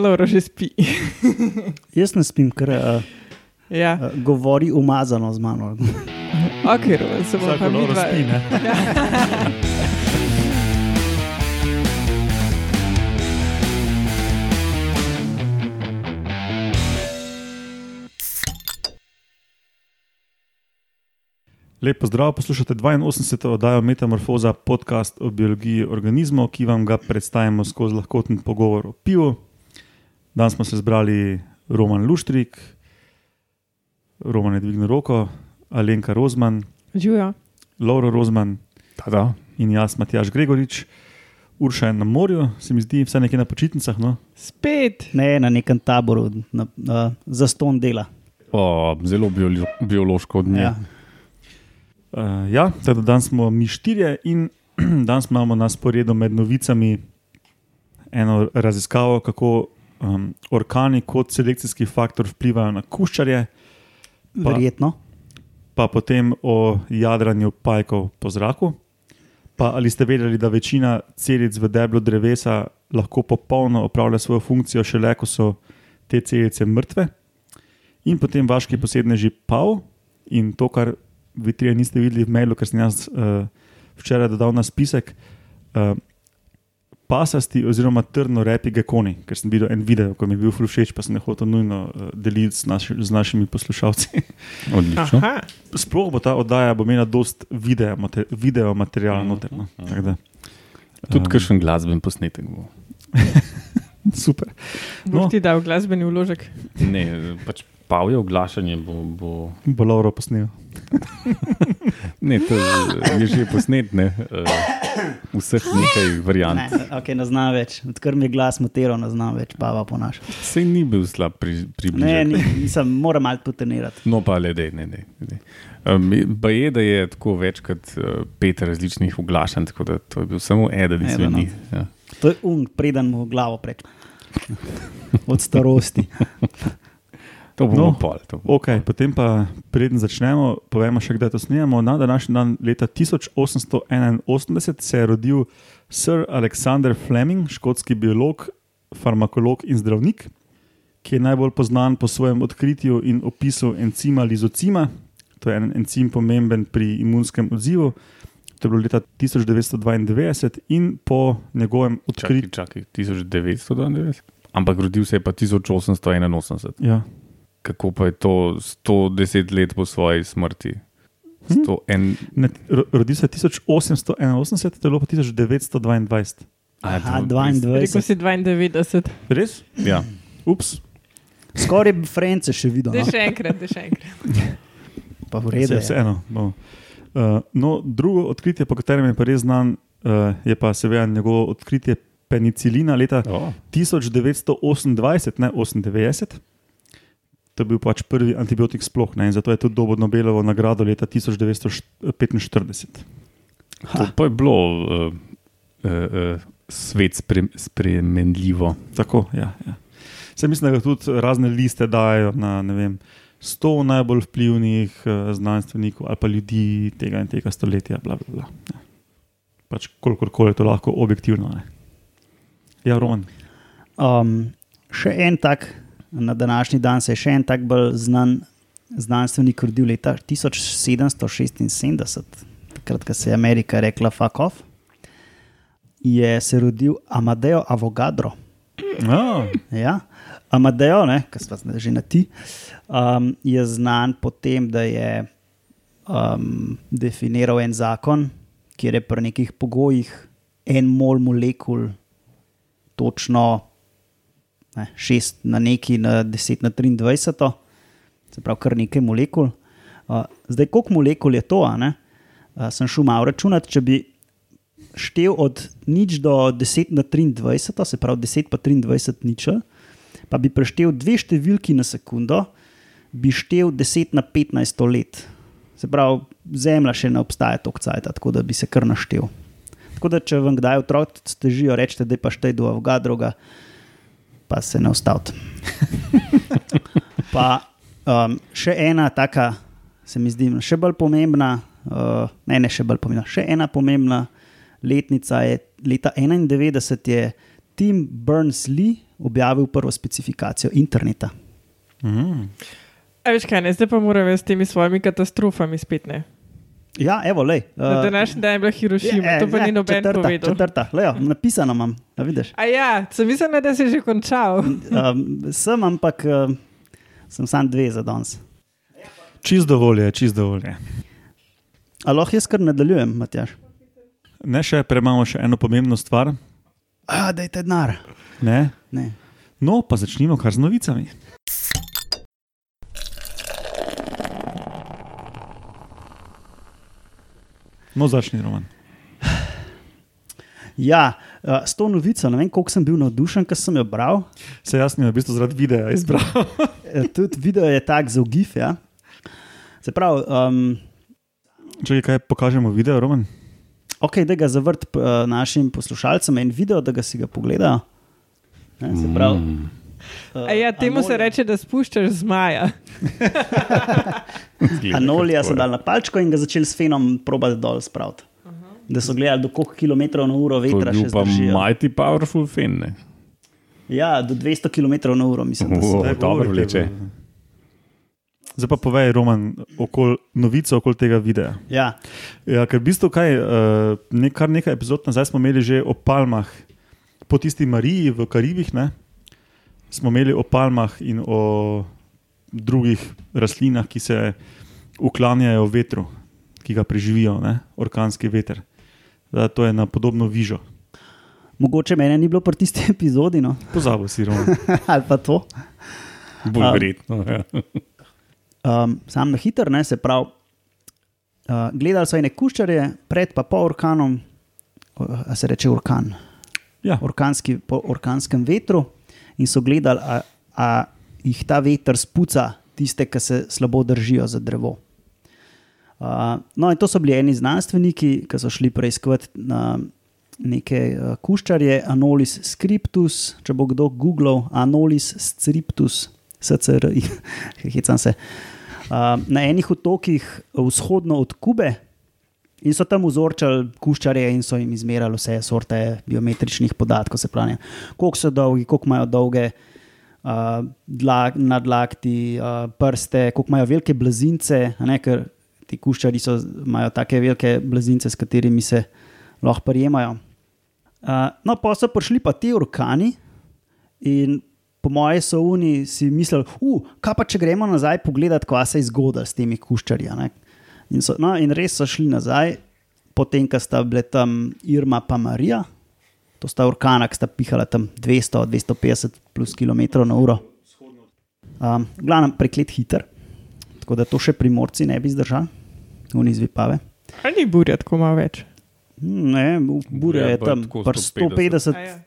Laura že spi. Jaz ne spim, ker uh, ja, uh, govori umazano z mano. ok, Roman, se bomo pa mi dva. spi, ne? Lep pozdrav, poslušate 82. oddajo Metamorfoza, podcast o biologiji organizmov, ki vam ga predstavimo skozi lahkoten pogovor o pivu. Danes smo se zbrali Roman Luštrik, Roman je dvignil roko, Alenka Rozman, Živijo. Lauro Rozman Tada. in jaz, Matjaš Gregorič. Urša je na morju, se mi zdi, vse nekje na počitnicah. No? Spet. Ne na nekem taboru, na, uh, za ston dela. O, zelo biolo biološko od nje. Ja. Uh, ja, teda danes smo mi štirje in danes imamo na sporedu med novicami eno raziskavo, kako um, orkani kot selekcijski faktor vplivajo na kuščarje, Pa- Verjetno. pa potem o jadranju pajkov po zraku. Pa ali ste vedeli, da večina celic v deblu drevesa lahko popolno opravlja svojo funkcijo, šele ko so te celice mrtve? In potem vaški posedneži pav in to, kar vi trije niste videli v mailu, ker sem jaz uh, včeraj dodal na spisek. Uh, Pasasti oziroma trdno repi gekoni, ker sem videl en video, ko mi je bil všeč, pa sem ne hotel nujno uh, deliti z, naši, z našimi poslušalci. Odlično. Aha, Sploh bo ta oddaja bo imela dosta video, mater, video materiala noter. No. mhm. Tako da, Tudi um, kakšen glasben posnetek bo. Super. boš No. ti dal glasbeni vložek. Ne, pač pavje oglašanje bo. bo... Bo Lauro posnel. Ne, to je že posnet, ne. Uh, vseh nekaj variant. Ne, okay, ne znam več. Odkar mi je glas motiral, ne znam več, pa pa ponaša. Sej ni bil slab pri, Ne, približek. ni, nisem, moram malo potenirati. No, pa le, ne, ne. ne. Um, pa je, da je tako več kot uh, pet različnih oglašanj, tako da to je bil samo eden izmed no. njih. Ja. To je um, preden mu glavo preč. Od starosti. To bomo No. pol. To bomo. Okay, potem pa, preden začnemo, povemo še, kdaj to snemamo. Na današnji dan, leta 1881, se je rodil Sir Alexander Fleming, škotski biolog, farmakolog in zdravnik, ki je najbolj znan po svojem odkritju in opisu encima lizocima. To je en encim pomemben pri imunskem odzivu. To je bilo leta 1992 in po njegovem Čakaj, odkritju. čakaj, 1992. Ampak rodil se je pa 1881. Ja. Kako pa je to 110 let po svoji smrti? 101, Ne, ro- rodil se je 1881, to je bilo pa 1922. A, Aha, to- 22. Rekel si 92. Res? Ja, Ups. Skoraj bi France še videl. No? še enkrat, še enkrat. Pa v redu. Je. vseeno. No. Uh, no, drugo odkritje, po katerem je pa res znan, uh, je pa seveda njegovo odkritje penicilina leta oh, 1928, ne 98. To je bil pač prvi antibiotik sploh, ne, in zato je tudi dobil Nobelovo nagrado leta 1945. to pa je bilo uh, uh, uh, svet spre, spremenljivo. Tako, ja, ja. Se mislim, da ga tudi razne liste dajo na ne vem, 100 najbolj vplivnih uh, znanstvenikov ali pa ljudi tega in tega stoletja. Bla, bla, bla. Ja. Pač kolikor je to lahko objektivno. Ne. Ja, Roman. Um, še en tak, na današnji dan se je še en tak bolj znan znanstvenik rodil leta 1776, takrat, ko se je Amerika rekla fuck off. Je se rodil Amadeo Avogadro. Ah, Ja. Amadeo, ki smo že na ti, um, je znan po tem, da je um, definiral en zakon, kjer je pri nekih pogojih en mol molekul točno ne, 6 na neki, na 10 na 23, se pravi, kar nekaj molekul. Uh, zdaj, koliko molekul je to? Uh, sem šel malo računati, če bi štel od nič do 10 na 23, se pravi 10 pa 23 ničel, pa bi preštel dve številki na sekundo, bi štel 10 na 15 let. Se pravi, Zemlja še ne obstaja toliko cajta, tako da bi se kar naštel. Tako da, če vam kdaj otroci težijo, rečete, da je pa štej do Avgadroga, pa se ne ustavite. pa um, še ena taka, se mi zdi, še bolj pomembna, uh, ne, ne še bolj pomembna, še ena pomembna letnica je leta 91, je Tim Berners-Lee objavil prvo specifikacijo interneta. Mm. A veš kaj, ne? zdaj pa moram jaz s temi svojimi katastrofami spet ne. Ja, evo, lej. Na današnji dan je bila Hirošima, je, to pa ja, ni noben četrta, povedal. Četrta, lejo, napisano imam, a vidiš. A ja, sem mislila, da si že končal. Um, sem, ampak uh, sem sam dve za danes. Čist dovolj je, čist dovolj je. A lahko jaz kar nadaljujem, Matjaš? Ne še, premamo še eno pomembno stvar. A, dajte denar. Ne? Ne. No, pa začnimo kar z novicami. No, začni, Roman. Ja, uh, s to novico, ne vem, koliko sem bil navdušen, ker sem jo bral. Se jaz sem v bistvu zaradi videa izbral. Eh, Tudi video je tak za ugif. Ja. Se pravi, um, Če kaj pokažemo video, Roman? ok, da ga zavrt uh, našim poslušalcem en video, da ga si ga pogledajo. Ne, se pravi. Mm. Uh, A ja, temu se reče, da spuščaš zmaja. Anolija so dali na palčko in ga začeli s fenom probati dol spraviti. Da so gledali, do koliko km na uro To je vetra še zdržijo. mighty powerful fin. Ne? Ja, do 200 km na uro, mislim, da so. Wow. Daj, dobro vleče. bo. Zdaj pa povej, Roman, okol, novico okoli tega videa. Ja, Ja, ker v bistvu, kaj, uh, nek, kar nekaj epizod nazaj smo imeli že o palmah, po tisti Mariji v Karibih, ne, smo imeli o palmah in o drugih rastlinah, ki se uklanjajo vetru, ki ga preživijo, ne, orkanski veter. Da, to je na podobno vižo. mogoče mene ni bilo pri tisti epizodi, no? Pozabil si, Roman. ali pa to. Bolj A- verjetno. Ja. Um, sam na hiter, ne se pravi. Uh, gledali so ene kuščarje, pred pa po orkanom, uh, a se reče orkan, Ja, orkanski, po orkanskem vetru, in so gledali, a, a jih ta veter spuca tiste, ki se slabo držijo za drevo. Uh, no, in to so bili eni znanstveniki, ki so šli preiskovati na neke uh, kuščarje, Anolis scriptus, če bo kdo googlal, Anolis scriptus, SCRI, hecam se. Uh, na enih otokih vzhodno od Kube in so tam vzorčali kuščarje in so jim izmerali vse sorte biometričnih podatkov, se pravi, koliko so dolgi, koliko imajo dolge uh, dlak, nadlakti, uh, prste, koliko imajo velike blazince, ne, ker ti kuščari so, imajo tako velike blazince, s katerimi se lahko prijemajo. Uh, no, pa so prišli pa ti orkani in po mojem so oni si mislili, uh, kaj pa če gremo nazaj pogledati, kva se je zgodilo s temi kuščarji. A ne." In, so, no, in res so šli nazaj, potem, ko sta bile tam Irma in Marija, to sta orkana, ki sta pihala tam 200-250 plus km na uro. Um, glavno, preklet hiter, tako da to še primorci ne bi zdržali, oni zvipave. Ali ni burja tako malo več? Hm, Ne, burja Ja, je pa tam tako pri 150. 150, A ja.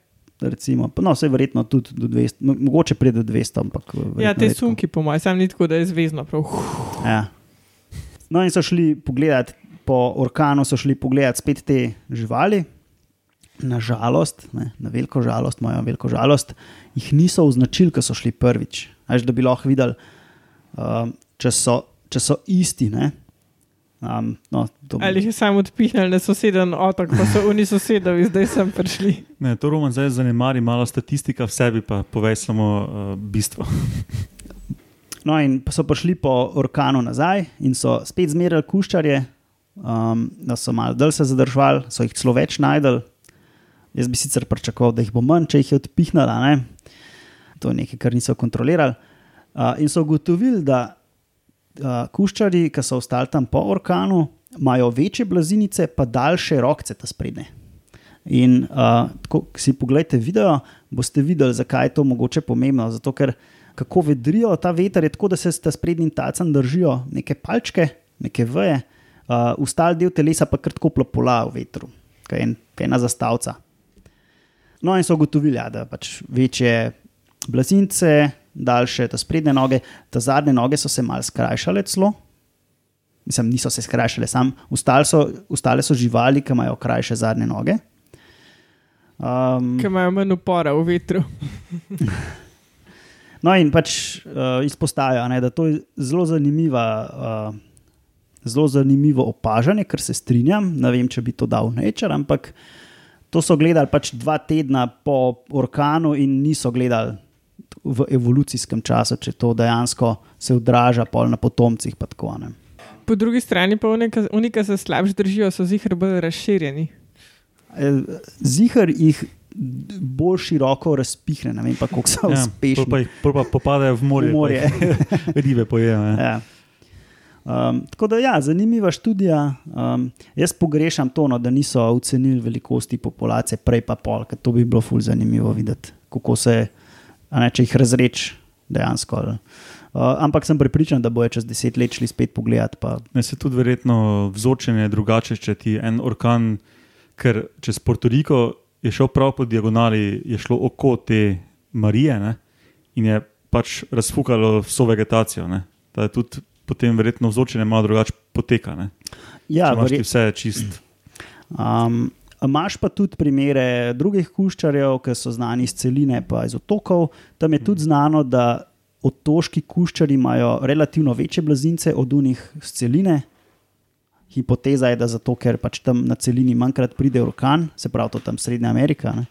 recimo, no, vse verjetno tudi do 200, mo- mogoče pride do 200, ampak ja, verjetno te sunki, po mojem, sam ni tako, da je zvezdno. Prav. Ja. No, in so šli pogledat, po orkanu so šli pogledat spet te živali. Na žalost, ne, na veliko žalost, mojo veliko žalost, jih niso označili, ko so šli prvič. Až da bi lahko videli, um, če, so, če so isti. Ne. Um, no, to, Ali jih je samo odpihnil na soseden otok, pa so oni sosedovi, zdaj sem prišli. ne, to Roman zdaj zanemari malo statistika v sebi, pa povej samo uh, bistvo. No, in pa so prišli po orkanu nazaj in so spet zmerjali kuščarje, um, da so malo dlje se zadržali, so jih celo več najdel. Jaz bi sicer pričakoval, da jih bo manj, če jih je odpihnila. Ne? To je nekaj, kar niso kontrolirali. Uh, in so ugotovili, da uh, kuščari, ki so ostali tam po orkanu, imajo večje blazinice, pa daljše rokce, ta sprednje. In uh, ko si pogledate video, boste videli, zakaj je to mogoče pomembno. Zato, ker kako vedrijo ta veter, je tako, da se s ta sprednjim talcem držijo neke palčke, neke veje, uh, ostali del telesa pa kar tako plopola v vetru, kaj je en- ena zastavca. No, in so ugotovili, ja, da pač večje blazince, daljše ta sprednje noge, ta zadnje noge so se mal skrajšale celo. Mislim, niso se skrajšale, sam ostale so, ostale so živali, ki imajo krajše zadnje noge. Um, Ki imajo manj upora v vetru. No, in pač uh, izpostavljajo, ne, da to je zelo zanimiva. Uh, Zelo zanimivo opažanje, ker se strinjam. Ne vem, če bi to dal nečer, ampak to so gledali pač dva tedna po orkanu in niso gledali v evolucijskem času, če to dejansko se odraža pol na potomcih. Tako, ne. Po drugi strani pa unika, unika se slabše držijo, so zihar bolj razširjeni. E, Zihar jih bolj široko razpihne, ne vem pa, koliko so Ja, uspešni. pol pa, pol pa popadajo v morje. V morje. Ribe pojejo. ne. Ja. Um, tako da, ja, zanimiva študija. Um, jaz pogrešam to, no, da niso ocenili velikosti populacije, prej pa pol, ker to bi bilo ful zanimivo videti, kako se, ne, če jih razreč dejansko. ali- Uh, ampak sem prepričan, da bojo čez deset let šli spet pogledat. Pa, Ne, se tudi verjetno vzorčenje je drugače, če ti en orkan, ker čez Puerto Rico je šel prav po diagonali, je šlo oko te Marije ne, in je pač razfukalo vso vegetacijo. Ne. Da je tudi potem verjetno vzorčenje malo drugače poteka. Ne. ja, Če imaš ti verje, vse čist. um, Imáš pa tudi primere drugih kuščarjev, ki so znani iz celine, pa iz otokov. Tam je tudi znano, da otoški kuščari imajo relativno večje blazince od unih z celine. Hipoteza je, da zato, ker pač tam na celini manjkrat pride orkan, se pravi, to tam Srednja Amerika. Ne?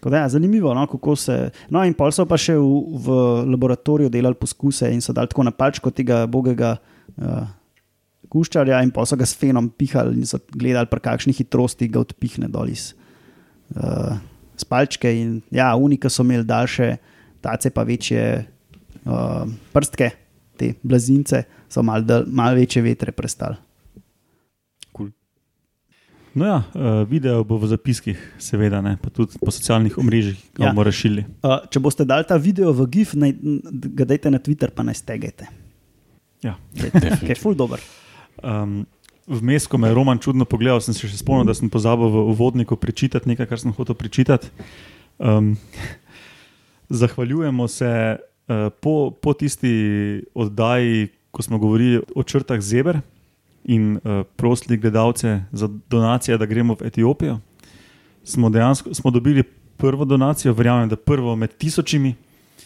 Da, ja, zanimivo, no, kako se. No, in pol so pa še v, v laboratoriju delali poskuse in so dali tako na palčko tega bogega uh, kuščarja, in pa so ga s fenom pihali in so gledali, pri kakšni hitrosti ga odpihne dol iz uh, spalčke. In ja, unika so imeli daljše, tace pa večje uh, prstke, te blazince, so malo mal večje vetre prestali. No ja, uh, video bo v zapiskih, seveda, ne, pa tudi po socialnih omrežjih, ki Ja. bomo razširili. Uh, če boste dali ta video v GIF, naj, ga dajte na Twitter, pa naj stegajte. Ja. Je full dober. Um, Vmes, ko me je Roman čudno pogledal, sem se še spomnil, da sem pozabil v uvodniku prečitati nekaj, kar sem hotel prečitati. Um, zahvaljujemo se uh, po, po tisti oddaji, ko smo govorili o črtah zeber in uh, prosili gledalce za donacije, da gremo v Etiopijo. Smo dejansko smo dobili prvo donacijo, verjamem, da prvo med tisočimi,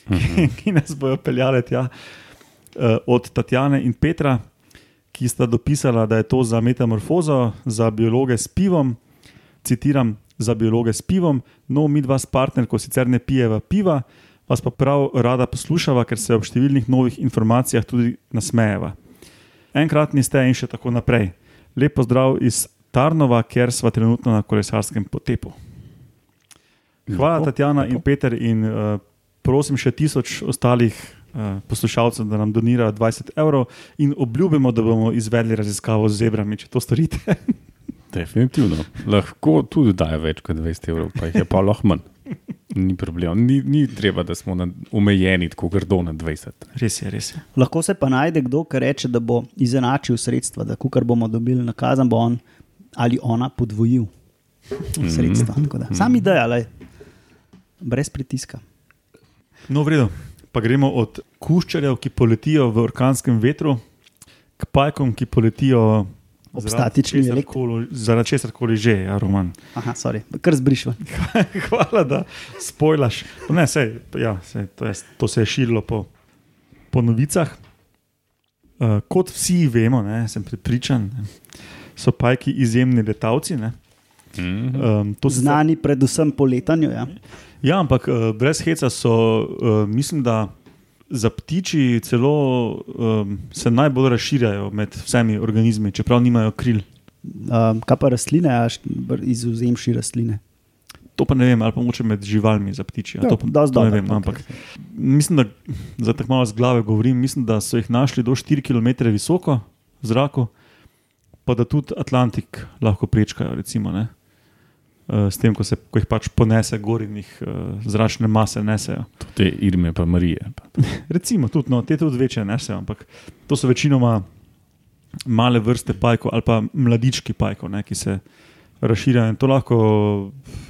ki, ki nas bojo peljali tja, uh, od Tatjane in Petra ki sta dopisala, da je to za metamorfozo, za biologe s pivom. Citiram, za biologe s pivom, no, mi dva s partnerko sicer ne pijeva piva, vas pa prav rada poslušava, ker se ob številnih novih informacijah tudi nasmejeva. Enkratni ste in še tako naprej. Lep pozdrav iz Tarnova, ker sva trenutno na kolesarskem potepu. Hvala, Lepo, Tatjana in lepo. Peter, in uh, prosim še tisoč ostalih uh, poslušalcev, da nam donirajo 20 evrov in obljubimo, da bomo izvedli raziskavo z zebrami, če to storite. Definitivno. Lahko tudi dajo več kot 20 evrov, pa jih je pa lahko manj. Ni problem. Ni, ni treba, da smo na, omejeni tako grdo na 20. Res je, res je. Lahko se pa najde kdo, ki reče, da bo izenačil sredstva, da kar bomo dobili nakazan, bo on ali ona podvojil sredstva. Tako da, Sam ideja, lej, brez pritiska. No, v redu. Pa gremo od kuščarjev, ki poletijo v orkanskem vetru, k pajkom, ki poletijo Ob zaradi statični česar elektri- koli- Zaradi česar koli že, ja, Roman. Aha, sorry, kar zbrišva. Hvala, da spojlaš. Ne, sej, ja, sej, to, je, to se je širilo po, po novicah. Uh, kot vsi vemo, ne, sem prepričan, ne, so pajki izjemni letalci. Ne. Um, Znani predvsem po letanju. Ja. Ja, ampak uh, brez heca so, uh, mislim, da za ptiči celo um, se najbolj razširjajo med vsemi organizmi, čeprav nimajo kril. Um, kaj pa rastline, izuzemši rastline. To pa ne vem, ali pa moče med živalmi za ptiči. Ja, to, pa- dosti to ne vem, no, ampak mislim, da za tako malo z glave govorim, mislim, da so jih našli do 4 km visoko v zraku, pa da tudi Atlantik lahko prečkajo. Recimo, ne. Uh, S tem, ko, se, ko jih pač ponese gor in jih uh, zračne mase nesejo. Te Irme pa Marije. Recimo, tudi, no, te tudi večje nesejo, ampak to so večinoma male vrste pajkov ali pa mladički pajkov, ne, ki se razširjajo. In to lahko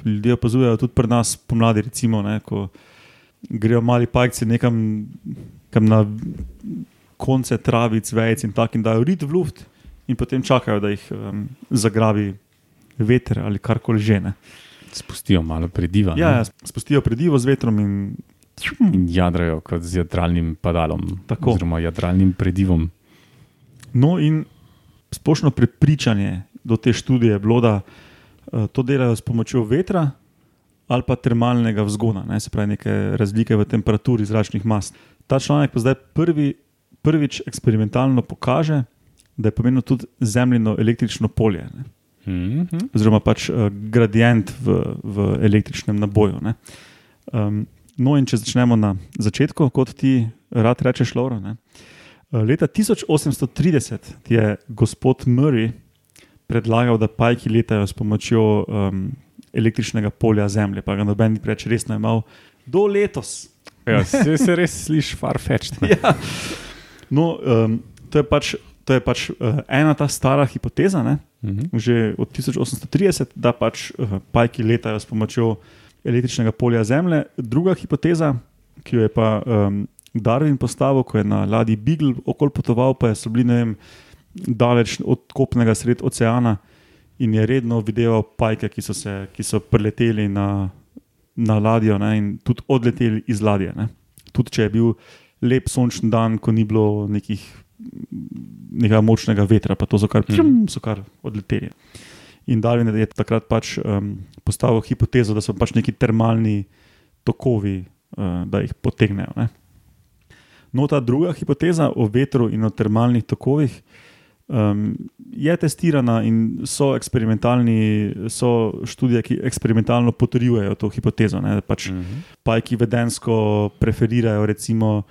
ljudje opazujejo tudi pri nas pomladi, recimo, ne, ko grejo mali pajci nekam kam na konce travic, vejc in tako in dajo rit v luft, in potem čakajo, da jih um, zagrabi veter ali karkoli že. Ne. Spustijo malo prediva Ja, ja, spustijo predivo z vetrom in in jadrajo kot z jadralnim padalom. Tako. Oziroma jadralnim predivom. No, in splošno prepričanje do te študije je bilo, da Uh, to delajo s pomočjo vetra ali pa termalnega vzgona, ne, se pravi, neke razlike v temperaturi zračnih mas. Ta članek pa zdaj prvi, prvič eksperimentalno pokaže, da je pomenilo tudi zemljino električno polje, ne, Mhm. oziroma pač uh, gradient v, v električnem naboju. ne. Um, no, in če začnemo na začetku, kot ti rad rečeš, Laura. Ne. Uh, Leta 1830 je gospod Murray predlagal, da pajki letajo s pomočjo um, električnega polja Zemlje, pa ga noben ni preveč resno imel do letos. Ja, se, se res sliši farfetched. ne. Ja. No, um, to je pač, to je pač uh, ena ta stara hipoteza, ne? Mhm. že od 1830, da pač uh, pajki letajo s pomočjo električnega polja Zemlje. Druga hipoteza, ki jo je pa um, Darwin postavil, ko je na ladji Beagle okol potoval, pa so bili ne vem, daleč od kopnega sred oceana in je redno videl pajke, ki so, se, ki so preleteli na, na ladjo ne, in tudi odleteli iz ladje. Ne. Tudi če je bil lep sončen dan, ko ni bilo nekih, nekega močnega vetra, pa to so kar, pjum, so kar odleteli. In Darwin je takrat pač um, postavil hipotezo, da so pač neki termalni tokovi, uh, da jih potegnejo. Ne. No, ta druga hipoteza o vetru in o termalnih tokovih um, je testirana in so eksperimentalni, so študije, ki eksperimentalno potrjujejo to hipotezo. Ne, pač Mhm. pajki vedensko preferirajo recimo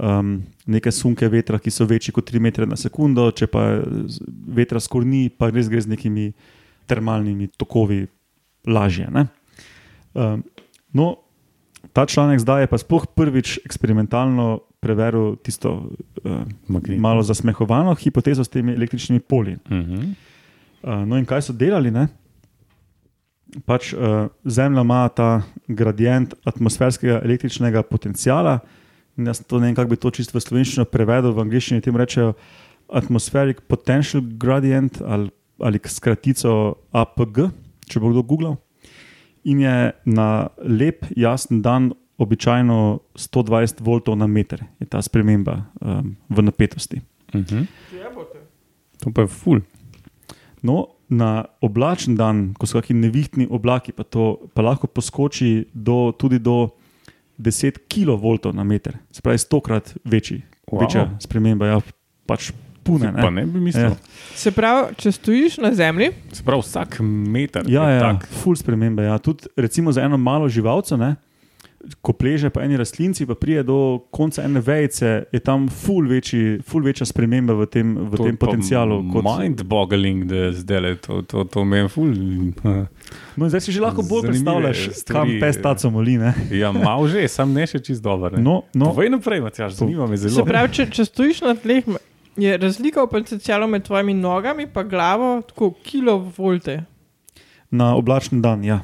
um, neke sunke vetra, ki so večji kot 3 metre na sekundo, če pa vetra skoraj ni, pa res gre z nekimi termalnimi tokovi lažje. ne. Um, no, ta članek zdaj je pa sploh prvič eksperimentalno preveril tisto uh, Magnetno. malo zasmehovano hipotezo s temi električnimi polji. Mhm. Uh, no, in kaj so delali? Ne? Pač, uh, Zemlja ima ta gradient atmosferskega električnega potencijala. In Jaz to ne vem, kako bi to čisto v slovenščino prevedel, v angleščini temu rečejo Atmospheric Potential Gradient ali, ali skratico APG, če bo kdo googlal. In je na lep, jasen dan, običajno 120 voltov na meter, je ta sprememba um, v napetosti. Mhm. To pa je ful. No, na oblačen dan, ko so kakšni nevihtni oblaki, pa, to, pa lahko poskoči do, tudi do 10 kV na meter, se pravi, stokrat večji, Wow. večja sprememba. Ja, pač pune. Pa Ne? ne bi mislil. Ja. Se pravi, če stojiš na zemlji, Se pravi, vsak meter Ja, ja, tak. ful spremembe. Ja. Tudi recimo za eno malo živalco, ne, ko pleže po eni rastlinci, pa prije do konca ene vejice, je tam ful, večji, ful večja sprememba v tem, v To tem je potencialu. Kot... Mind-boggling, da zdaj le to, to, to meni ful. No, zdaj si že lahko bolj Zanimive predstavljaš, kam stvari, pes taco moli. Ne? Ja, malo že, sam ne še čist dober. Ne? No, no, Povej naprej, Matjaž, zanima me se zelo. pravi, če, če stojiš na tleh, je razlika v potencialu med tvojimi nogami in glavo tako kilovolte. na oblačen dan. Ja.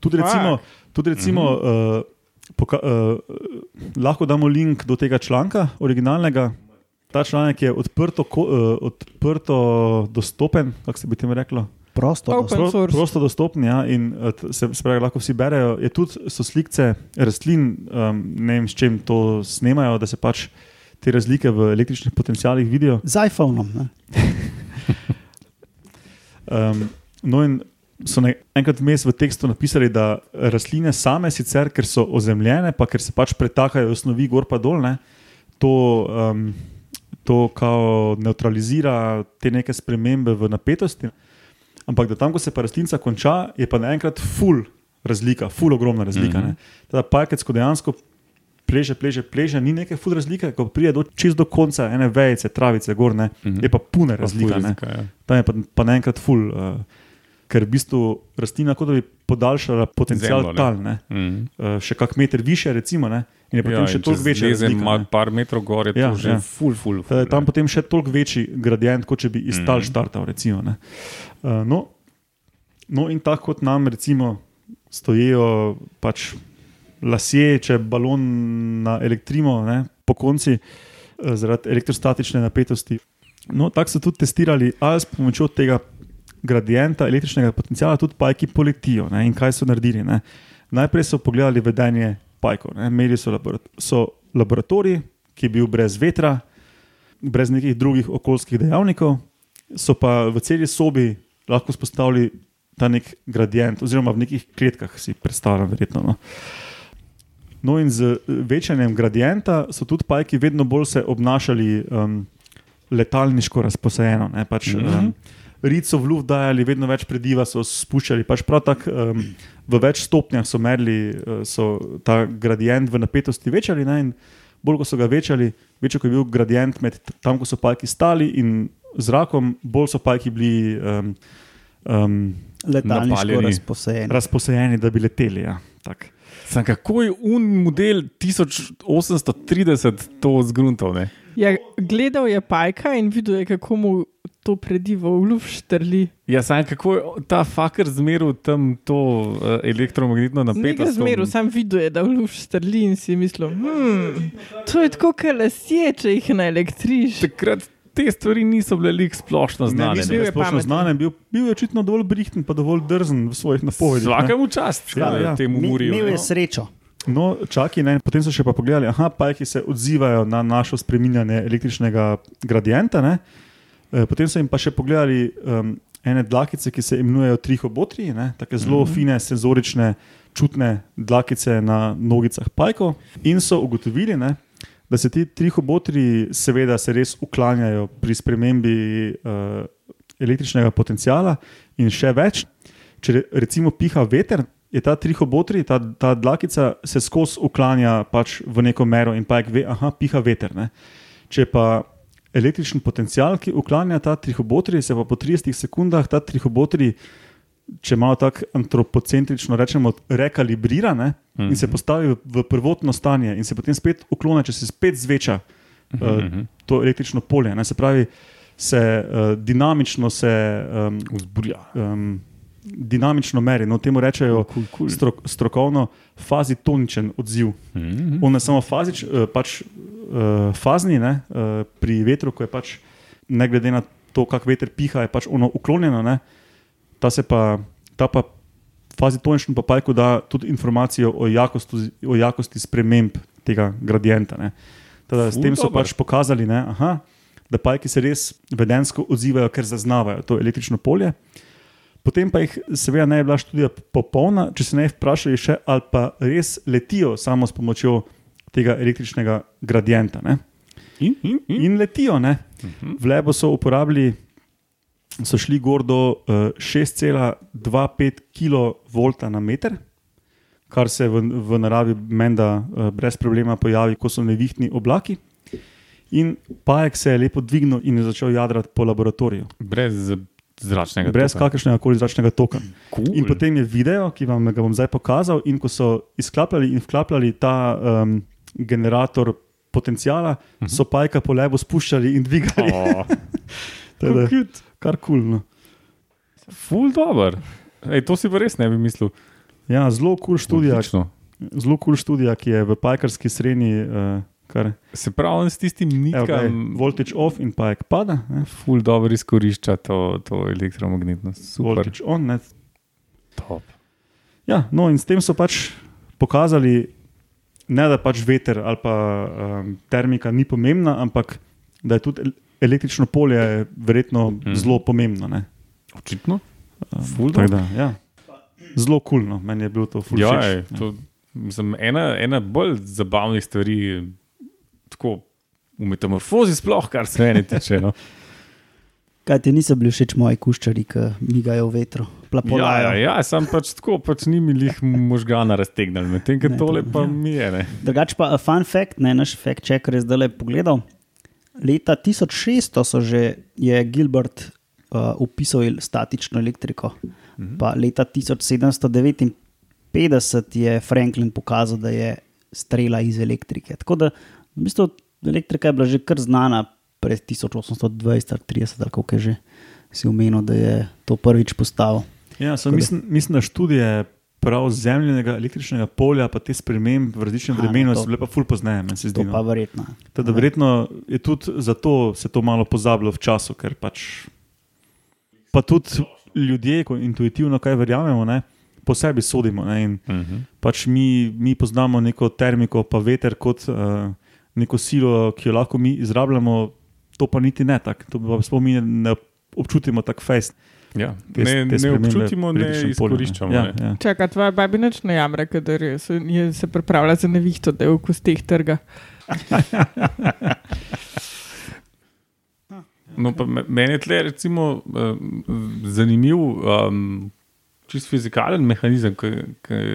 Tudi recimo, tudi recimo uh -huh. uh, poka, uh, lahko damo link do tega članka, originalnega. Ta članek je odprto, ko, uh, odprto dostopen, kako se bi temu reklo. Prosto. Open dostopen. Pro, prosto dostopen, ja, in se, se pravi, lahko vsi berejo. Je tudi so slike rastlin, um, ne vem, s čim to snemajo, da se pač te razlike v električnih potencialih vidijo. Z iPhonom. Ne? Um, no, in so ne, enkrat vmes v tekstu napisali, da rastline same, sicer ker so ozemljene, pa ker se pač pretakajo snovi gor pa dol, ne, to, um, to kao neutralizira te neke spremembe v napetosti. Ampak da tam, ko se pa rastlinca konča, je pa naenkrat full razlika, full ogromna razlika. Mm -hmm. Teda pajkec, ko dejansko pleže, pleže, pleže, ni neke full razlike, ko pride do, čez do konca ene vejice, travice, gor, ne, mm. -hmm. je pa pune Pa razlika. ne. razlika, ja. Tam je pa, pa naenkrat ful, uh, ker v bistvu rastlina kot da bi podaljšala potencial Zemljo, ne. tal, ne? Mhm. Uh, še kak meter više, recimo, ne? in je potem Ja, še in toliko če večja zlezem razlika. malo ne. par metrov gor, je to Ja, že ja. ful, ful. Ful je tam ne. potem še toliko večji gradient, kot če bi iz tal Mhm. štartal. Recimo, ne. uh, no, no, in tako kot nam recimo stojijo pač lasje, če balon na elektrimo ne, po konci uh, zaradi elektrostatične napetosti. No, tako so tudi testirali, ali s pomočjo tega gradienta električnega potencijala tudi pajki poletijo. Ne, in kaj so naredili? Ne. Najprej so pogledali vedenje pajkov. ne. Imeli so, laborat so laboratorij, ki je bil brez vetra, brez nekih drugih okoljskih dejavnikov, so pa v celi sobi lahko spostavili ta nek gradient, oziroma v nekih kletkah si predstavljam, verjetno. No. No, in z večanjem gradienta so tudi pajki vedno bolj se obnašali um, letalniško razposajeno. Ne, pač, mm -hmm. um, Rit so v luft dajali, vedno več prediva so spuščali. Pač prav tako um, v več stopnjah so merili uh, so ta gradient v napetosti večali. Ne, in bolj ko so ga večali, večji je bil gradient med tam, ko so pajki stali in zrakom, bolj so pajki bili um, um, Letalniško Napaljeni. razposajeni. razposajeni, da bi leteli. Ja. Tak. Sam kako je un model 1830 to zgruntal? Ne? Ja, gledal je pajka in videl je, kako mu to prediva v luft štrli. Ja, sam kako je ta fakir zmeril tam to uh, elektromagnetno Ne napetost? zmeru, sam videl je, da v luft štrli in si mislil, hm, to je tako, kot lasje, če jih naelektriš. Takrat te stvari niso bile lik splošno Ne, znane. niso Bil je splošno znani, bil, bil je očitno dovolj brihten, pa dovolj drzen v svojih napovedih. ne. Vsakemu čast, Ja, ja, ja. temu murijo. Imel je no. srečo. No, čakaj, ne. potem so še pa pogledali, da pajki se odzivajo na našo spreminjanje električnega gradienta. Ne. E, Potem so jim pa še pogledali um, ene dlakice, ki se imenujejo trihobotri, tako zelo mm -hmm. fine, senzorične, čutne dlakice na nogicah pajkov. In so ugotovili, ne, da se ti trihobotri, seveda, se res uklanjajo pri spremembi uh, električnega potenciala in še več. Če re- recimo piha veter, je ta trihobotri, ta, ta dlakica se skozi uklanja pač v neko mero in pajek ve, da piha veter. Ne. Če pa električni potencial, ki uklanja ta trihobotri, se pa po 30 sekundah ta trihobotri, če malo tako antropocentrično rečemo, rekalibrira ne, in se postavi v, v prvotno stanje, in se potem spet uklanja, če se spet zveča uh, to električno polje. Ne, se pravi, se uh, dinamično se. Um, Vzburja. um, dinamično meri. No, temu rečejo Cool, cool. strok, strokovno fazitoničen odziv. Mhm. On je samo fazič, eh, pač, uh, fazni, ne, uh, pri vetru, ko je pač, ne glede na to, kak veter piha, je pač ono uklonjeno. Ne, ta se pa, ta pa fazitoničen pa pajku da tudi informacijo o jakosti, o jakosti sprememb tega gradienta. Ne. Tada, s Ful, tem so dobro. pač pokazali, ne, aha, da pajki se res vedensko odzivajo, ker zaznavajo to električno polje. Potem pa jih, seveda, ne je bila študija popolna, če se ne vprašali še, ali pa res letijo samo s pomočjo tega električnega gradienta. Ne? In, in, in. In letijo. Ne? V levo so uporabili, so šli gor do uh, 6,25 kV na meter, kar se v, v naravi menda uh, brez problema pojavi, ko so nevihtni oblaki. In pajek se je lepo dvignil in je začel jadrati po laboratoriju, Brez zračnega brez toka. kakršnega koli zračnega toka. Cool. In potem je video, ki vam ga bom zdaj pokazal, in ko so izklapljali in vklapljali ta um, generator potencijala, so pajka po lebu spuščali in dvigali. Oh, Teda, kar kul. Cool, no. ful dobr. Ej, to si pa res ne bi mislil. ja, zelo kul cool študija, Odlično. zelo kul cool študija, ki je v pajkarski srednji, uh, kar Se pravi, s tistim je okay, nikom voltage off in pajek pada. Ne, ful dobro izkorišča to, to elektromagnetnost. Super. voltage on. Ne. Top. Ja, no, in s tem so pač pokazali, ne da pač veter ali pa um, termika ni pomembna, ampak da je tudi el- električno polje verjetno mm. zelo pomembno. Ne. Očitno. Dobro. Da, ja. Zelo kulno, meni je bilo to ful Ja, všeč. ej, to, mislim, ena, ena bolj zabavnih stvari, tako v metamorfozi, sploh kar se meni tiče. No. Kaj ti niso bili všeč moji kuščari, ki migajo v vetru, Ja, plapolajo. ja, ja, sem pač tako, pač ni mi jih možgana raztegnil, medtem ko tole to- pa ja. mi je. Drugač pa fun fact, ne, naš fact checker je zdaj le pogledal. Leta 1600 so že, je Gilbert uh, opisal el- statično elektriko, Mhm. pa leta 1759 je Franklin pokazal, da je strela iz elektrike. Tako da v bistvu elektrika je bila že kar znana pred 1820 ali 30, ali kako je že si omenil, da je to prvič postavil. Ja, mislim, mislim, da študije prav zemljenega električnega polja, pa te spremembe v različnem no, vremenu to- so bile pa ful pozneje, meni se zdi. To pa No. verjetno. Teda, verjetno je tudi zato se to malo pozabilo v času, ker pač. Pa tudi ljudje, ko intuitivno kaj verjamemo, ne, po sebi sodimo. Ne, in Uh -huh. pač mi, mi poznamo neko termiko, pa veter kot uh, neko silo, ki jo lahko mi izrabljamo, to pa niti ne tako. To pa sploh mi ne občutimo tako fest. Ja. te- Ne, te ne občutimo, ne polju, izkoriščamo. Ja, ne. ja. Čakaj, tvoja babinač ne jamre, kadar se, je se pripravlja za nevihto, da je v kosteh trga. No, pa me- meni je tle recimo uh, zanimiv, um, čist fizikalen mehanizem, ki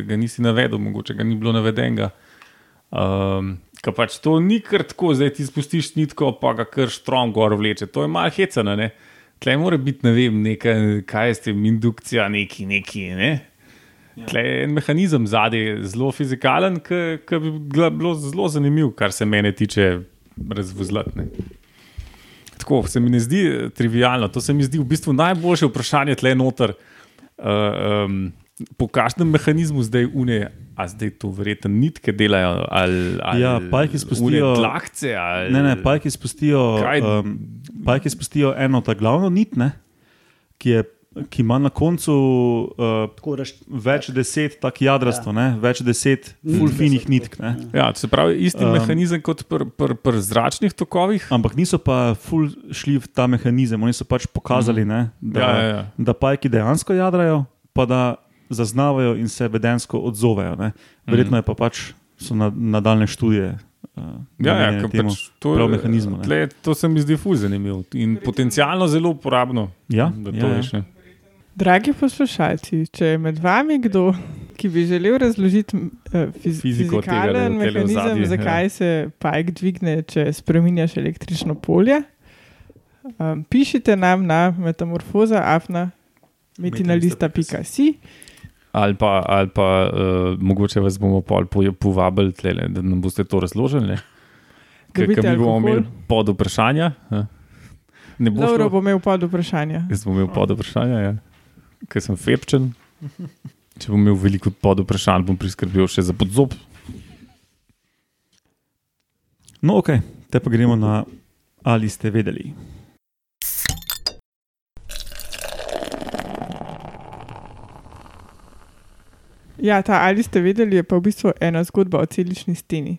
ga nisi navedel, mogoče ga ni bilo navedenega. Um, Ker pač to ni kar tako, zdaj ti spustiš nitko, pa ga kar štrom gor vleče. To je malo hecano, ne. Tle mora biti, ne vem, neka, kaj je s tem, indukcija, neki, neki, ne. Tle je en mehanizem zadaj, zelo fizikalen, ki bi bilo zelo zanimiv, kar se mene tiče, razvozlati. ne. Tako se mi ne zdi eh, trivialno, to se mi zdi v bistvu najboljše vprašanje tle noter. Uh, um, po kakšnem mehanizmu zdaj unije, a zdaj to verjetno nitke delajo, ali, ali Ja, pajki spustijo- tlahce. Ali, Ne, ne, pajki spustijo, Kaj? um, pajki spustijo eno ta glavno nit, ne, ki, je, ki ima na koncu uh, Tako raš, več deset, tako jadrasto, ne, več deset fulfinih nitk. Ne. Ja, se pravi, isti um, mehanizem kot pri pr, pr zračnih tokovih. Ampak niso pa ful šli v ta mehanizem, oni so pač pokazali, ne, da, Ja, ja, ja. da pajki dejansko jadrajo, pa da zaznavajo in se vedensko odzovejo. Ne. Verjetno je pa pač so na, nadaljne študije. Uh, Ja, ja, pač to, je- tle, to se mi zdi fuz zanimivo in potencialno zelo uporabno. Ja, da to ja, ja. veš. ne. Dragi poslušalci, če je med vami kdo, ki bi želel razložiti uh, fiz Fiziko tega, fizikalen tele mehanizem, ozadje, zakaj ja. se pajk dvigne, če spremenjaš električno polje, um, pišite nam na metamorfoza afna metinalista.si. Ali pa, ali pa uh, mogoče vas bomo povabili, tlele, da nam boste to razložili. Ker mi bomo imeli pod vprašanja. ja. Ne bo Dobro šlo. bo imel pod vprašanja. Jaz bom imel pod vprašanja, ja. ker sem fepčen. Če bom imel veliko pod vprašanj, bom priskrbel še za podzob. No, ok, te pa gremo na ali ste vedeli. Ja, ta ali ste vedeli, je pa v bistvu ena zgodba o celični steni.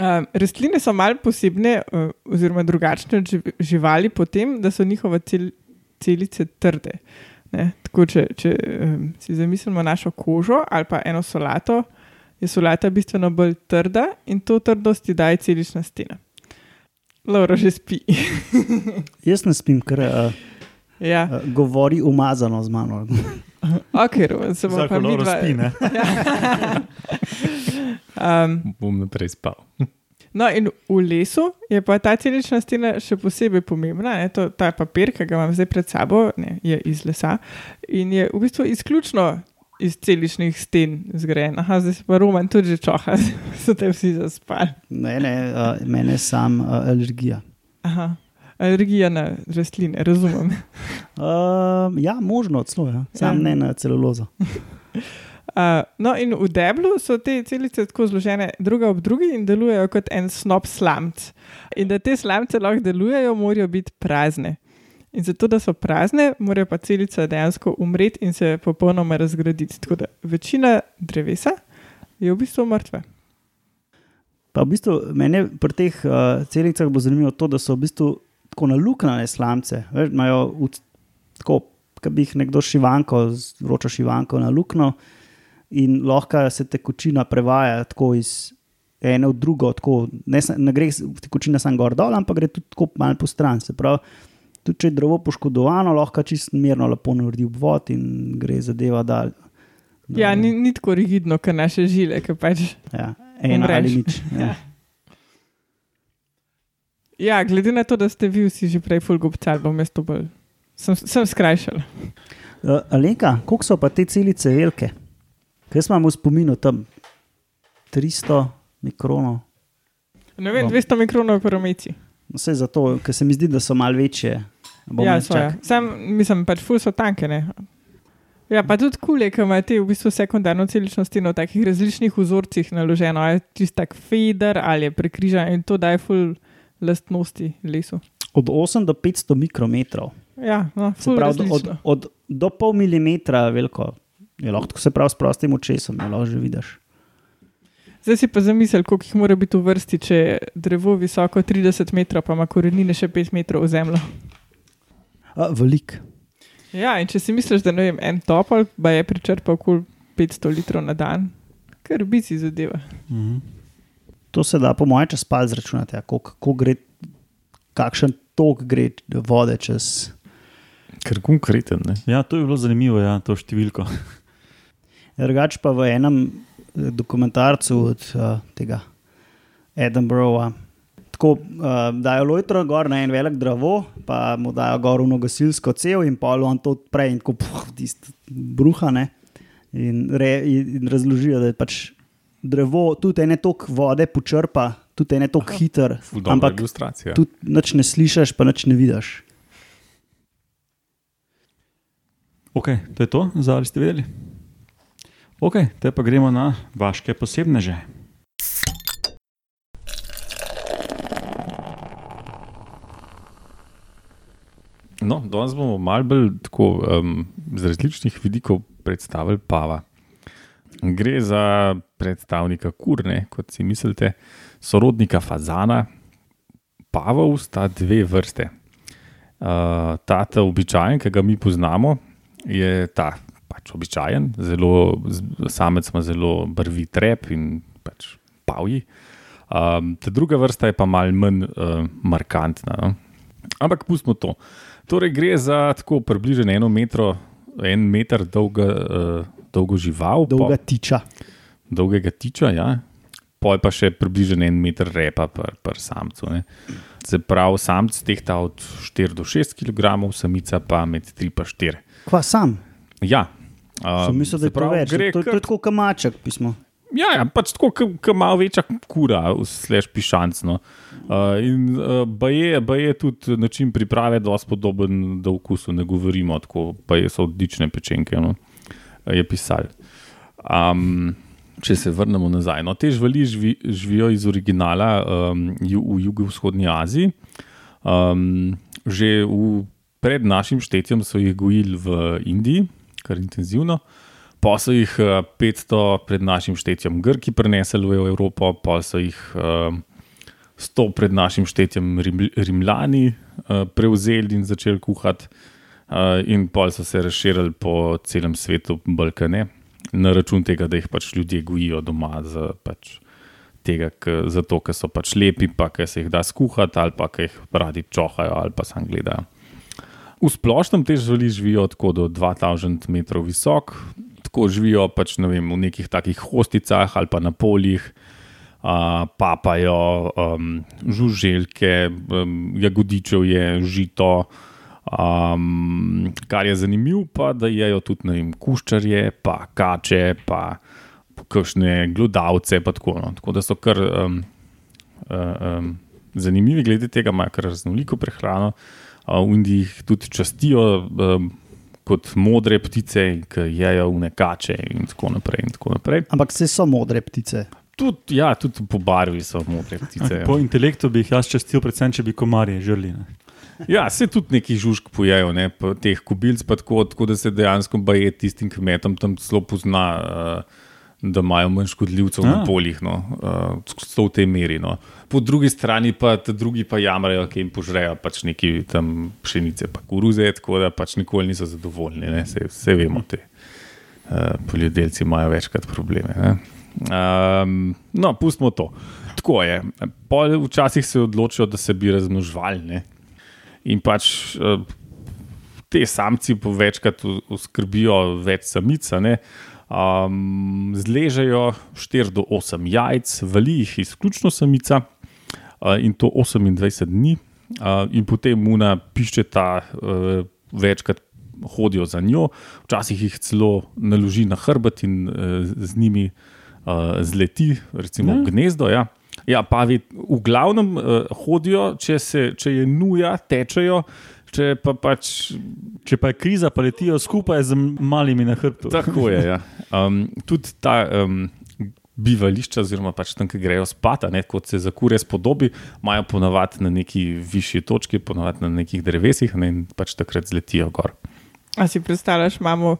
Um, rastline so malo posebne, uh, oziroma drugačne od živ- živali, po tem, da so njihove cel celice trde. Ne? Tako, če če um, si zamislimo našo kožo ali pa eno solato, je solata bistveno bolj trda in to trdost ti daje celična stena. Laura že spi. jaz ne spim, ker uh, ja, uh, govori umazano z mano. Ok, Roman, se bomo pa mi dva. Um, Bom naprej spal. No, in v lesu je pa ta celična stena še posebej pomembna. Ne? To, ta papir, ki ga imam zdaj pred sabo, ne, je iz lesa in je v bistvu izključno iz celičnih sten zgrajen. Aha, zdaj se pa Roman tudi že čoha, so te vsi zaspali. Ne, ne, uh, mene sam uh, alergija. Aha, alergija na rastline, razumem. Uh, ja, možno celo, ja. sam Ja. ja. ne na celulozo. Uh, no, in v deblu so te celice tako zložene, druga ob drugi, in delujejo kot en snop slamc. In da te slamce lahko delujejo, morajo biti prazne. In zato, da so prazne, morajo pa celice dejansko umreti in se popolnoma razgraditi. Tako da večina drevesa je v bistvu mrtva. Pa v bistvu meni pri teh uh, celicah bo zanimivo to, da so v bistvu tako naluknjene slamce. Veš, imajo v, tako, kot bi jih nekdo šivanko, vročo šivanko naluknil in lahko se tekočina prevaja tako iz ene v drugo, tako, ne, ne gre tekočina samo gor dol, ampak gre tudi tako malo po stran. Se pravi, tudi če je drevo poškodovano, lahko čisto mirno lepo naredi obvod in gre zadeva dal. Ja, ni, ni tako rigidno, kot naše žile, ki pač. ja, ena ali nič. Ja. Ja, glede na to, da ste vi vsi že prej fulgobcali, bom jaz to bolj. Sem, sem skrajšal. Uh, Alenka, koliko so pa te celice velike? Kaj smo v spominu tam? 300 mikronov. Ne vem, Bom. 200 mikronov promeci. Vse zato, ker se mi zdi, da so malo večje. Bom Ja, so, ja. Sam, mislim, pač ful so tanke. Ne? Ja, pa tudi kule, ki imajo te v bistvu sekundarno celično steno v takih različnih vzorcih naloženo, ali je čist tak feeder ali je prekrižan in to daje ful lastnosti lesu. Od 8 do 500 mikrometrov. Ja, no, Se pravi, od, različno. od, do pol milimetra veliko. Je lahko se pravi s prostim očesom, je lahko že vidiš. Zdaj si pa zamisel, koliko jih mora biti v vrsti, če je drevo visoko 30 metrov, pa ima korenine še 5 metrov v zemljo. Velik. Ja, in če si misliš, da vem, en topol, pa je pričrpal kul 500 litrov na dan, kar bi si zadeva. Mhm. To se da, po mojem, čez palc računati, ja, koliko gre, kakšen tok gre vode čez. Ker konkreten. Ne? Ja, to je bilo zanimivo, ja, to številko. Drugač pa v enem eh, dokumentarcu od uh, tega Edinburgha. Tako uh, dajo lojtro gor na en velik drevo, pa mu dajo gor uno gasilsko cev in pol on to odpre in tako puh, tisto bruha. Ne? In, re, in razložijo, da je pač drevo tudi ene tok vode počrpa, tudi ene tok hiter, ampak ilustracija. tudi nič ne slišiš, pa nič ne vidiš. Ok, to je to, za ali ste vedeli? Ok, te pa gremo na vaše posebneže. No, danes bomo malo bolj tako, um, z različnih vidikov predstavili Pava. Gre za predstavnika kurne, kot si mislite, sorodnika fazana. Pavov sta dve vrste. Uh, ta ta običajen, ki ga mi poznamo, je ta pač običajen, zelo, samec ima zelo brvi trep in pač pavji. Um, ta druga vrsta je pa malo manj uh, markantna. No? Ampak pustimo to. Torej, gre za tako približno eno metro, en meter dolga, uh, dolgo žival, Dolga tiča. dolgega tiča, ja. poj pa še približno en meter repa per, per samcu. Ne. Se pravi, samc tehta od 4 do 6 kg, samica pa med 3 in 4. Kva sam? Ja. Sem Um, mislil, da je to pravi, več. gre To, to je tako kamaček pismo. Ja, ja pač tako, kot malo večja kura, slash pišancno. Uh, in uh, baje, baje tudi način priprave, dosti podoben do okusu, ne govorimo tako, pa je so odlične pečenke, no, je pisal. Um, če se vrnemo nazaj. No, te živali živi, živijo iz originala um, ju, v jugovzhodni Aziji. Um, že v, pred našim štetjem so jih gojili v Indiji, kar intenzivno. Pa so jih eh, 500 pred našim štetjem Grki prenesli v Evropo, pa so jih eh, 100 pred našim štetjem Rim, Rimljani eh, prevzeli in začeli kuhati, in pa so se razširili po celem svetu, Balkane, na račun tega, da jih pač ljudje gojijo doma. Z, pač, Tega, k, zato, ker so pač lepi, pa ker se jih da skuhati, ali pa ker jih radi čohajo, ali pa sam gledajo. V splošnem te živali živijo tako do 2000 metrov visok, tako živijo pač, ne vem, v nekih takih hosticah ali pa na poljih, uh, papajo, um, žuželke, um, jagodičev je, žito. Um, kar je zanimivo, pa da jejo tudi ne vem, kuščarje, pa kače, pa kakšne glodavce. Pa tako, no. tako da so kar um, um, zanimivi glede tega, imajo kar raznoliko prehrano. Uh, v Indiji jih tudi častijo um, kot modre ptice, ki jejo v nekače in tako naprej. In tako naprej. Ampak vse so modre ptice. Tudi, ja, tudi po barvi so modre ptice. ja. Po intelektu bi jih jaz častil, predvsem če bi komarje žrli. Ne. Ja, se tudi neki žužk pojejo, ne, pa teh kubilc, pa tako, tako da se dejansko baje tistim kmetom tam zelo pozna, uh, da imajo manj škodljivcev na A. poljih, no, uh, v tej meri. No. Po drugi strani pa drugi pa jamrajo, ki jim požrejo pač neki tam pšenice, pa koruze, tako da pač nikoli niso zadovoljni. ne, Vse, vse vemo, te uh, poljedelci imajo večkrat probleme. ne. Um, no, pustimo to. Tako je. Pol včasih se odločijo, da se bi razmnoževali. ne. In pač eh, te samci večkrat uskrbijo več samic, ne. um, zležejo 4 do 8 jajc, vali jih izključno samica uh, in to 28 dni, uh, in potem muna piščeta uh, večkrat. Hodijo za njo, včasih jih celo naloži na hrbet in uh, z njimi uh, zleti, recimo v gnezdo. Ja. Ja, pa v glavnem uh, hodijo, če, se, če je nuja, tečejo, če pa pač Če pa je kriza, pa letijo skupaj z malimi na hrbtu. tako je. Ja. Um, tudi ta um, bivališča, oziroma pač tam, ki grejo spat, kot se za kure spodobi, imajo ponavadi na neki višji točki, ponavadi na nekih drevesih ne, in pač takrat zletijo gor. A si predstavljaš, imamo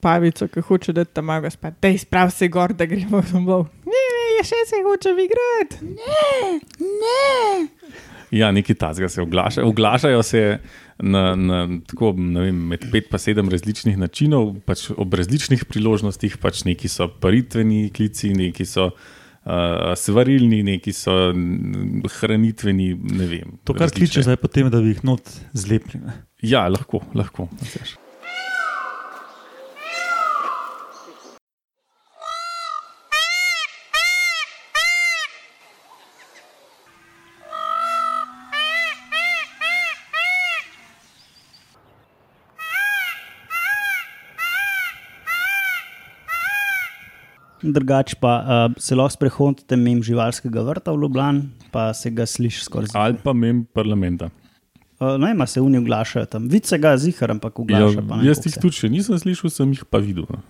pavico, ki hoče da tam malo spat, da izprav se gor, da gremo domov. Ne, je še se hoče igrati. Ja, nekaj tazga se oglašajo. Oglašajo se na, na tako, ne vem, med pet in sedem različnih načinov, pač ob različnih priložnostih. Pač neki so paritveni klici, neki so uh, svarilni, neki so hranitveni. ne Vem, To, kar različne. kliče zdaj potem, da bi jih not zlepili. ne. Ja, lahko, lahko. veš. Drugač pa uh, se lahko sprehodite mimo živalskega vrta v Ljubljani, pa se ga sliši skoraj. Ali pa mem parlamenta. Uh, no, ima se unijo oglašajo tam. Vid se ga zihar, ampak Ja, oglašajo. pa ne jaz jih tudi še nisem slišal, sem jih pa videl. no.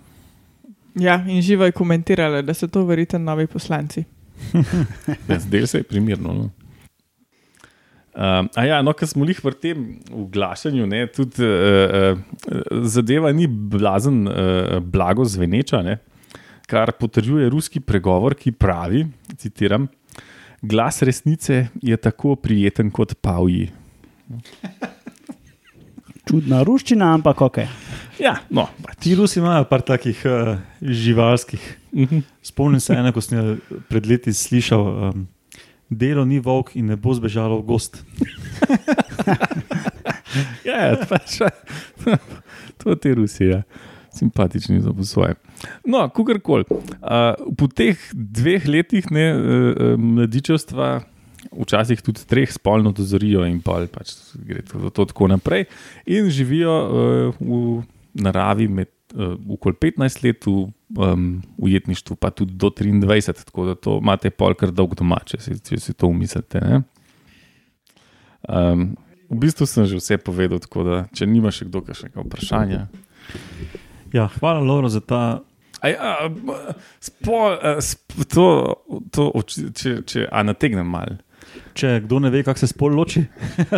Ja, in živo je komentirala, da so to verjetno novi poslanci. Ja, Zdaj se je primerno. No. Um, a ja, no, kar smo jih v tem oglašanju, ne, tudi uh, uh, zadeva ni blazen, uh, blago zveneča, ne, kar potrjuje ruski pregovor, ki pravi: citiram, Glas resnice je tako prijeten kot pavji. Čudna ruščina, ampak ok. Ja, no, pač. Ti Rusi imajo par takih uh, živalskih. Mhm. Spomnim se ene, ko sem pred leti slišal. Um, Delo ni volk in ne bo zbežalo v gost. Ja, ja, pač, to je te Rusije, simpatični za svoje. No, kakorkoli. Uh, po teh dveh letih ne, uh, mladičevstva, včasih tudi treh, spolno dozorijo in pol, pač gre to, to tako naprej, in živijo uh, v naravi med. Uh, Okoli 15 let v um, ujetništvu, pa tudi do 23, tako da to imate pol kar dolg doma, če si, če si to umislite. ne. Um, v bistvu sem že vse povedal, tako da če nima še kdo kakšnega vprašanja. Ja, hvala, Laura, za ta. A ja, b- spo, eh, sp, to, to, če, če a nategnem mal. Če kdo ne ve, kako se spol loči,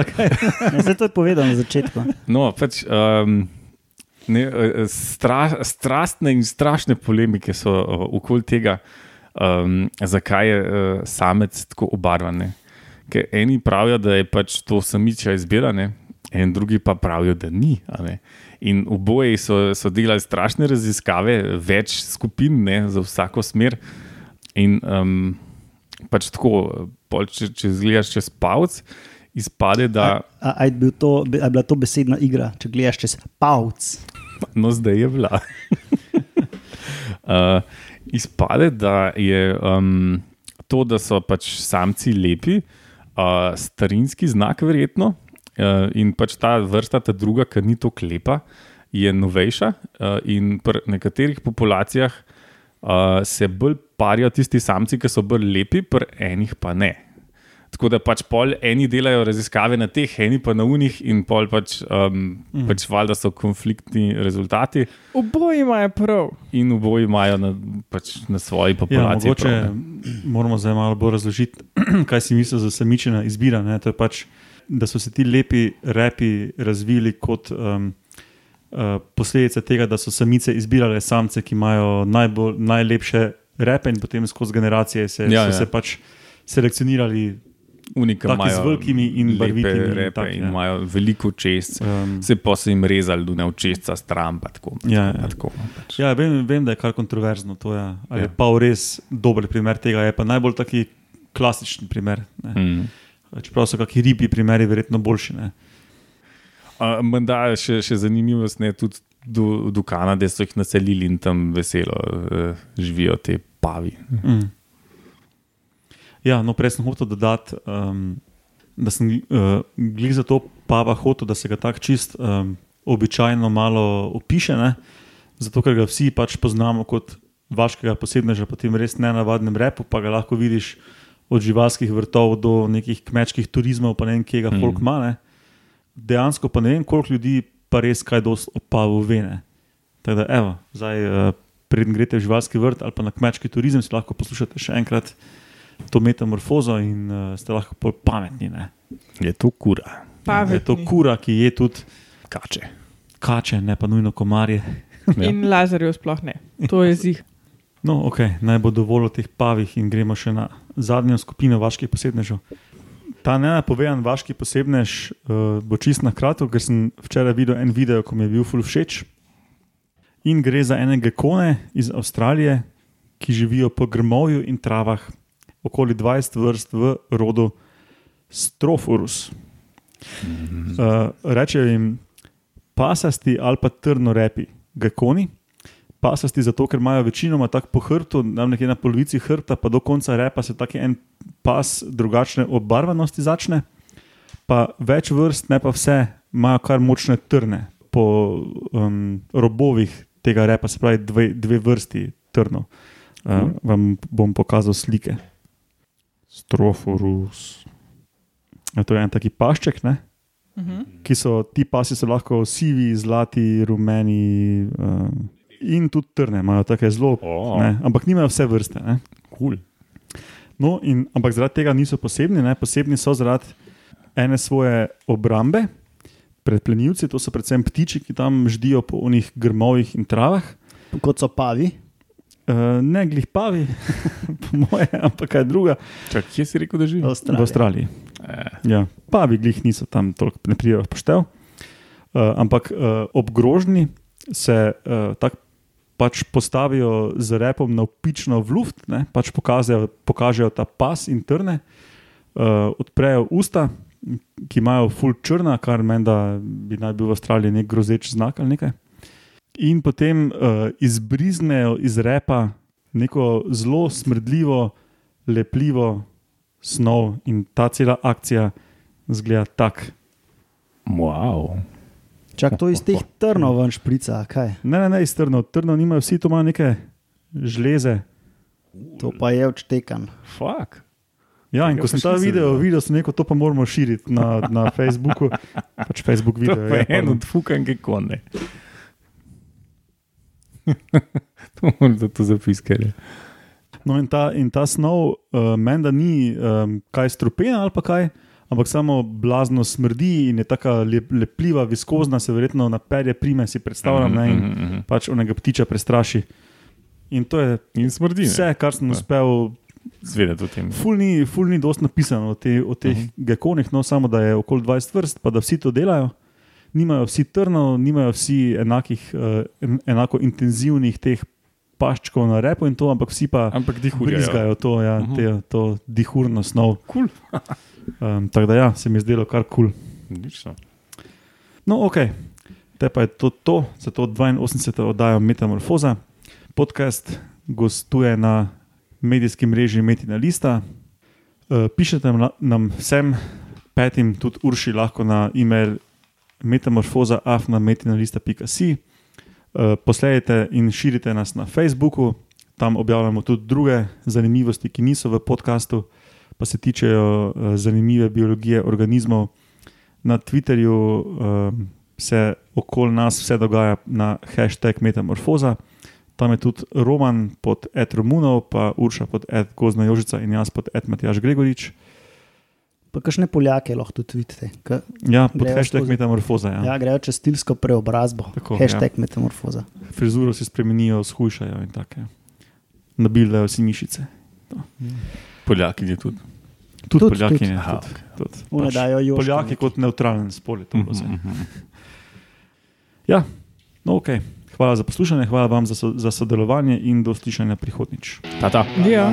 Ne, zdaj to je povedal na začetku. No, pač, um, ne, eh, stra, strastne in strašne polemike so uh, okoli tega, um, zakaj je uh, samec tako obarvan. ne. Ker eni pravijo, da je pač to samičja izbiranje, in drugi pa pravijo, da ni. A. In oboje so, so delali strašne raziskave, več skupin ne, za vsako smer. In um, pač tako, pol, če, če zgledaš čez palc, izpade, da. A, a, je bil to, a je bila to besedna igra, če gledaš čez pavc? No, zdaj je bila. uh, izpade, da je um, to, da so pač samci lepi, uh, starinski znak, verjetno. Uh, in pač ta vrsta, ta druga, ki ni tako lepa, je novejša. Uh, in pri nekaterih populacijah uh, se bolj parijo tisti samci, ki so bolj lepi, pri enih pa ne. Tako da pač pol eni delajo raziskave na teh, eni pa na unih, in pol pač, um, mm. pač valjda so konfliktni rezultati, Oboji imajo prav. in oboji imajo na, pač na svoji ja, populaciji. mogoče prav, ne. moramo zdaj malo bolj razložiti, kaj si mislijo za samičina izbira. Ne? To je pač, da so se ti lepi repi razvili kot um, uh, posledica tega, da so samice izbirale samce, ki imajo najbolj, najlepše repe, in potem skozi generacije se, Ja, so ja. se pač selekcionirali. Uniki taki imajo z velikimi in barvitimi in repe tak, in ja. imajo veliko čest. Um, Se pa so jim rezali, da ne očesca stran. Pa tako, pa Ja, tako, ja. pa tako, no, pač. Ja, vem, vem, da je kar kontroverzno to. Ja. Ali Ja. pa res dober primer tega, je pa najbolj taki klasičen primer. Ne. Mm. Čeprav so kakšni ribi primeri, verjetno boljši. Ne. Uh, Menda je še, še zanimivost, ne, tudi do, do Kanade so jih naselili in tam veselo uh, živijo te pavi. Mm. Ja, no, prej sem hotel dodati, um, da sem uh, glih za to pava hotel, da se ga tako čist um, običajno malo opiše, ne? zato ker ga vsi pač poznamo kot vaškega posebneža po tem res nenavadnem repu, pa ga lahko vidiš od živalskih vrtov do nekih kmečkih turizmov, pa ne vem, kje ga Mhm. folk ima. Ne? Dejansko pa ne vem, koliko ljudi pa res kaj dosti o pavu ve. ne. Tako da, evo, zdaj, uh, preden greste v živalski vrt ali pa na kmečki turizem, si lahko poslušate še enkrat to metamorfozo in uh, ste lahko bolj pametni. Ne? Je to kura, Pametni. Je to kura, ki je tudi kače. kače, ne pa nujno komarje. Ja. In lazarjev sploh ne. To je zih. No, ok, naj bo dovolj o teh pavih in gremo še na zadnjo skupino vaških posebnežev. Ta nenapovedan vaški posebnež uh, bo čist na kratko, ker sem včeraj videl en video, ko mi je bil ful všeč. In gre za ene gekone iz Avstralije, ki živijo po grmovju in travah, okoli 20 vrst v rodu Strophorus. Uh, rečejo jim pasasti ali pa trnorepi, gekoni. Pasasti zato, ker imajo večinoma tako po hrbtu, nam nekje na polovici hrbta, pa do konca repa se tako en pas drugačne obarvanosti začne. Pa več vrst, ne pa vse, imajo kar močne trne po um, robovih tega repa, se pravi dve, dve vrsti trnov. Uh, vam bom pokazal slike. Stroforus. Ja, to je en taki pašček, ne? Mhm. ki so ti pasi so lahko sivi, zlati, rumeni uh, in tudi trne, imajo tako zelo, Oh, ne, ampak nimajo vse vrste. Ne. cool. No, in, ampak zaradi tega niso posebni, ne. posebni so zaradi ene svoje obrambe pred plenilci, to so predvsem ptiči, ki tam ždijo po onih grmovih in travah. Kot so pavi. Uh, ne glih pavi, po moje, ampak kaj druga. Čak, kje si rekel, da živi? V Avstraliji. Eh, Ja, pavi glih niso tam toliko, ne prijajo poštev. Uh, ampak uh, ob grožnji se uh, tako pač postavijo z repom na upično v luft, ne, pač pokažejo, pokažejo ta pas in trne, uh, odprejo usta, ki imajo full črna, kar meni, da bi naj bil v Avstraliji nek grozeč znak ali nekaj. In potem uh, izbriznejo iz repa neko zelo smrdljivo, lepljivo snov, in ta cela akcija zgleda tako. wow. Čak to iz teh trnov ven šprica, kaj. Ne, ne, ne, iz trnov. Trnov nimajo vsi, to imajo neke žleze. To pa je odštekan. Fuck. Ja, in ko sem ta video videl. videl, sem rekel, to pa moramo širiti na, na Facebooku. Pač Facebook To video. je Ja, en od fukanke konne. to moram za to zapiskati. no, in, ta, in ta snov, uh, meni da ni um, kaj strupena ali pa kaj, ampak samo blazno smrdi in je tako lep, lepljiva, viskozna, se verjetno na perje prime, si predstavljam, ne, in Mhm, mhm. pač onega ptiča prestraši. In to je In smrdi. ne? vse, kar sem Ja. uspel Zvedeti o tem. Ful ni, ful ni dosti napisano o, te, o teh uh Mhm. -huh. gekonih, no samo da je okoli 20 vrst, pa da vsi to delajo. Nimajo vsi trnov, nimajo vsi enakih, uh, en, enako intenzivnih teh paščkov na repu in to, ampak vsi pa Ampak dihurjajo. brizgajo to, ja, Mhm. te, to dihurno snov. Cool. Um, tako da ja, se mi je zdelo kar kul. Cool. Odlično. No, ok, te pa je to, to za to 82. oddajo Metamorfoza. Podcast gostuje na medijskem mreži Metina Lista. Uh, pišete nam, nam vsem petim, tudi Urši, lahko na e-mail metamorfoza.afnametinalista.si. Uh, posledajte in širite nas na Facebooku, tam objavljamo tudi druge zanimivosti, ki niso v podkastu, pa se tičejo uh, zanimive biologije organizmov. Na Twitterju um, se okoli nas vse dogaja na hashtag Metamorfoza. Tam je tudi Roman pod Ed Romunov, pa Urša pod Ed Gozna Jožica in jaz pod Ed Matjaš Gregorič. Pa kakšne Poljake lahko tudi vidite. Ja, pod hashtag skozi. Metamorfoza. ja. Ja. ja, grejo čez stilsko preobrazbo. Tako, Hashtag ja. metamorfoza. Frizuro si spremenijo, shujšajo in tako. ja. Nabildajo si mišice. Poljaki je tudi. Tudi, Tudi, Poljaki. tudi. ne, Aha, tudi, tudi. One Pač joške Poljaki neki. kot neutralen spol je. Mhm, mhm. Ja, no, ok. Hvala za poslušanje, hvala vam za, so, za sodelovanje in do slišanja prihodnič. Ta, ta. Ja.